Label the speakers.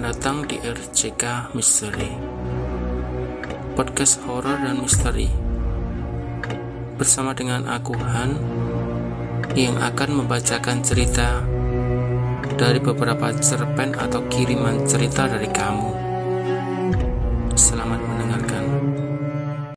Speaker 1: datang di RCK Misteri Podcast horor dan misteri. Bersama dengan aku Han Yang akan membacakan cerita Dari beberapa cerpen atau kiriman cerita dari kamu.